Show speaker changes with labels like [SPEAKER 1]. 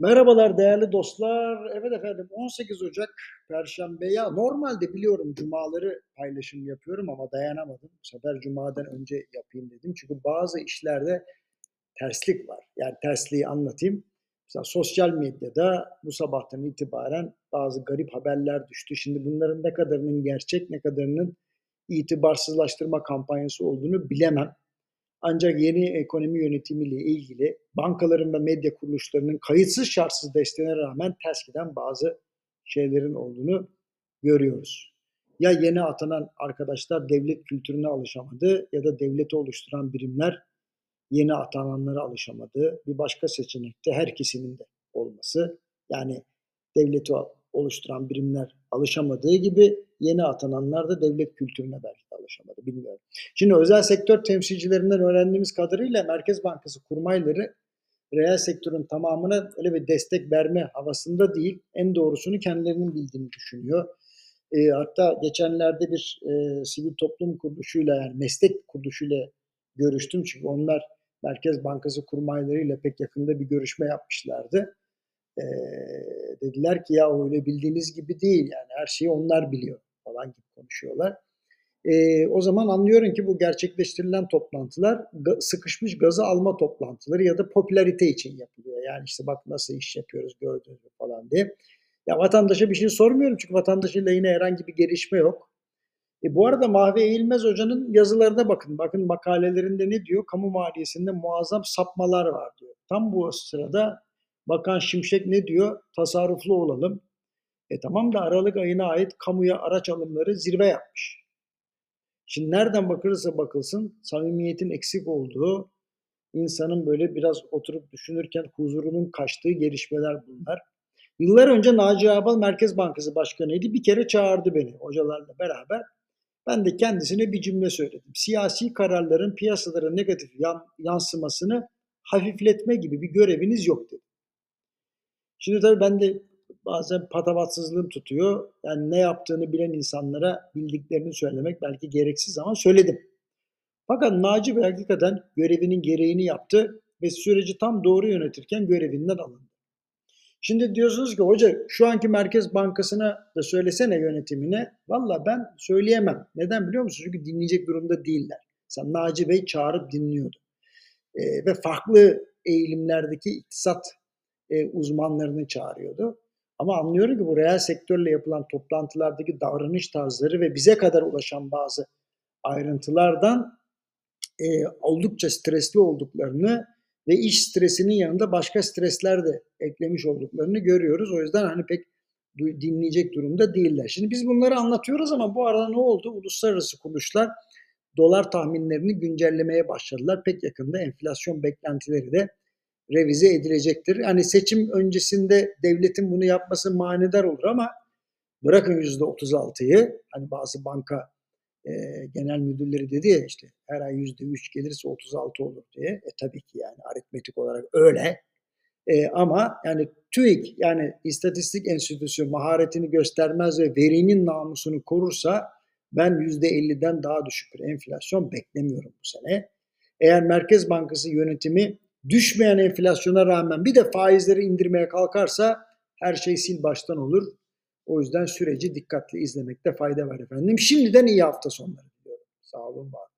[SPEAKER 1] Merhabalar değerli dostlar. Evet efendim 18 Ocak Perşembe ya normalde biliyorum cumaları paylaşım yapıyorum ama dayanamadım. Bu sefer cumadan önce yapayım dedim. Çünkü bazı işlerde terslik var. Yani tersliği anlatayım. Mesela sosyal medyada bu sabahtan itibaren bazı garip haberler düştü. Şimdi bunların ne kadarının gerçek ne kadarının itibarsızlaştırma kampanyası olduğunu bilemem. Ancak yeni ekonomi yönetimiyle ilgili bankaların ve medya kuruluşlarının kayıtsız şartsız desteğine rağmen ters giden bazı şeylerin olduğunu görüyoruz. Ya yeni atanan arkadaşlar devlet kültürüne alışamadı ya da devleti oluşturan birimler yeni atananlara alışamadı. Bir başka seçenek de her ikisinin de olması. Yani devleti oluşturan birimler alışamadığı gibi yeni atananlar da devlet kültürüne belki de alışamadı bilmiyorum. Şimdi özel sektör temsilcilerinden öğrendiğimiz kadarıyla Merkez Bankası kurmayları reel sektörün tamamına öyle bir destek verme havasında değil, en doğrusunu kendilerinin bildiğini düşünüyor. E, hatta geçenlerde bir e, sivil toplum kuruluşuyla yani meslek kuruluşuyla görüştüm çünkü onlar Merkez Bankası kurmaylarıyla pek yakında bir görüşme yapmışlardı. E, dediler ki ya öyle bildiğiniz gibi değil yani her şeyi onlar biliyor falan gibi konuşuyorlar. E, o zaman anlıyorum ki bu gerçekleştirilen toplantılar sıkışmış gazı alma toplantıları ya da popülarite için yapılıyor. Yani işte bak nasıl iş yapıyoruz gördünüz mü falan diye. Ya vatandaşa bir şey sormuyorum çünkü vatandaşıyla yine herhangi bir gelişme yok. E bu arada Mahve Eğilmez Hoca'nın yazılarına bakın. Bakın makalelerinde ne diyor? Kamu maliyesinde muazzam sapmalar var diyor. Tam bu sırada Bakan Şimşek ne diyor? Tasarruflu olalım. E tamam da Aralık ayına ait kamuya araç alımları zirve yapmış. Şimdi nereden bakılırsa bakılsın samimiyetin eksik olduğu, insanın böyle biraz oturup düşünürken huzurunun kaçtığı gelişmeler bunlar. Yıllar önce Naci Abal Merkez Bankası Başkanı'ydı. Bir kere çağırdı beni hocalarla beraber. Ben de kendisine bir cümle söyledim. Siyasi kararların piyasalara negatif yansımasını hafifletme gibi bir göreviniz yok dedi. Şimdi tabii ben de bazen patavatsızlığım tutuyor. Yani ne yaptığını bilen insanlara bildiklerini söylemek belki gereksiz ama söyledim. Fakat Naci Bey hakikaten görevinin gereğini yaptı ve süreci tam doğru yönetirken görevinden alındı. Şimdi diyorsunuz ki hoca şu anki Merkez Bankası'na da söylesene yönetimine. Valla ben söyleyemem. Neden biliyor musunuz? Çünkü dinleyecek durumda değiller. Sen Naci Bey çağırıp dinliyordu. E, ve farklı eğilimlerdeki iktisat e, uzmanlarını çağırıyordu. Ama anlıyorum ki bu reel sektörle yapılan toplantılardaki davranış tarzları ve bize kadar ulaşan bazı ayrıntılardan e, oldukça stresli olduklarını ve iş stresinin yanında başka stresler de eklemiş olduklarını görüyoruz. O yüzden hani pek dinleyecek durumda değiller. Şimdi biz bunları anlatıyoruz ama bu arada ne oldu? Uluslararası kuruluşlar dolar tahminlerini güncellemeye başladılar. Pek yakında enflasyon beklentileri de revize edilecektir. Hani seçim öncesinde devletin bunu yapması manidar olur ama bırakın yüzde 36'yı hani bazı banka e, genel müdürleri dedi ya işte her ay yüzde 3 gelirse 36 olur diye. E tabii ki yani aritmetik olarak öyle. E, ama yani TÜİK yani İstatistik Enstitüsü maharetini göstermez ve verinin namusunu korursa ben %50'den daha düşük bir enflasyon beklemiyorum bu sene. Eğer Merkez Bankası yönetimi düşmeyen enflasyona rağmen bir de faizleri indirmeye kalkarsa her şey sil baştan olur. O yüzden süreci dikkatli izlemekte fayda var efendim. Şimdiden iyi hafta sonları diliyorum. Sağ olun, var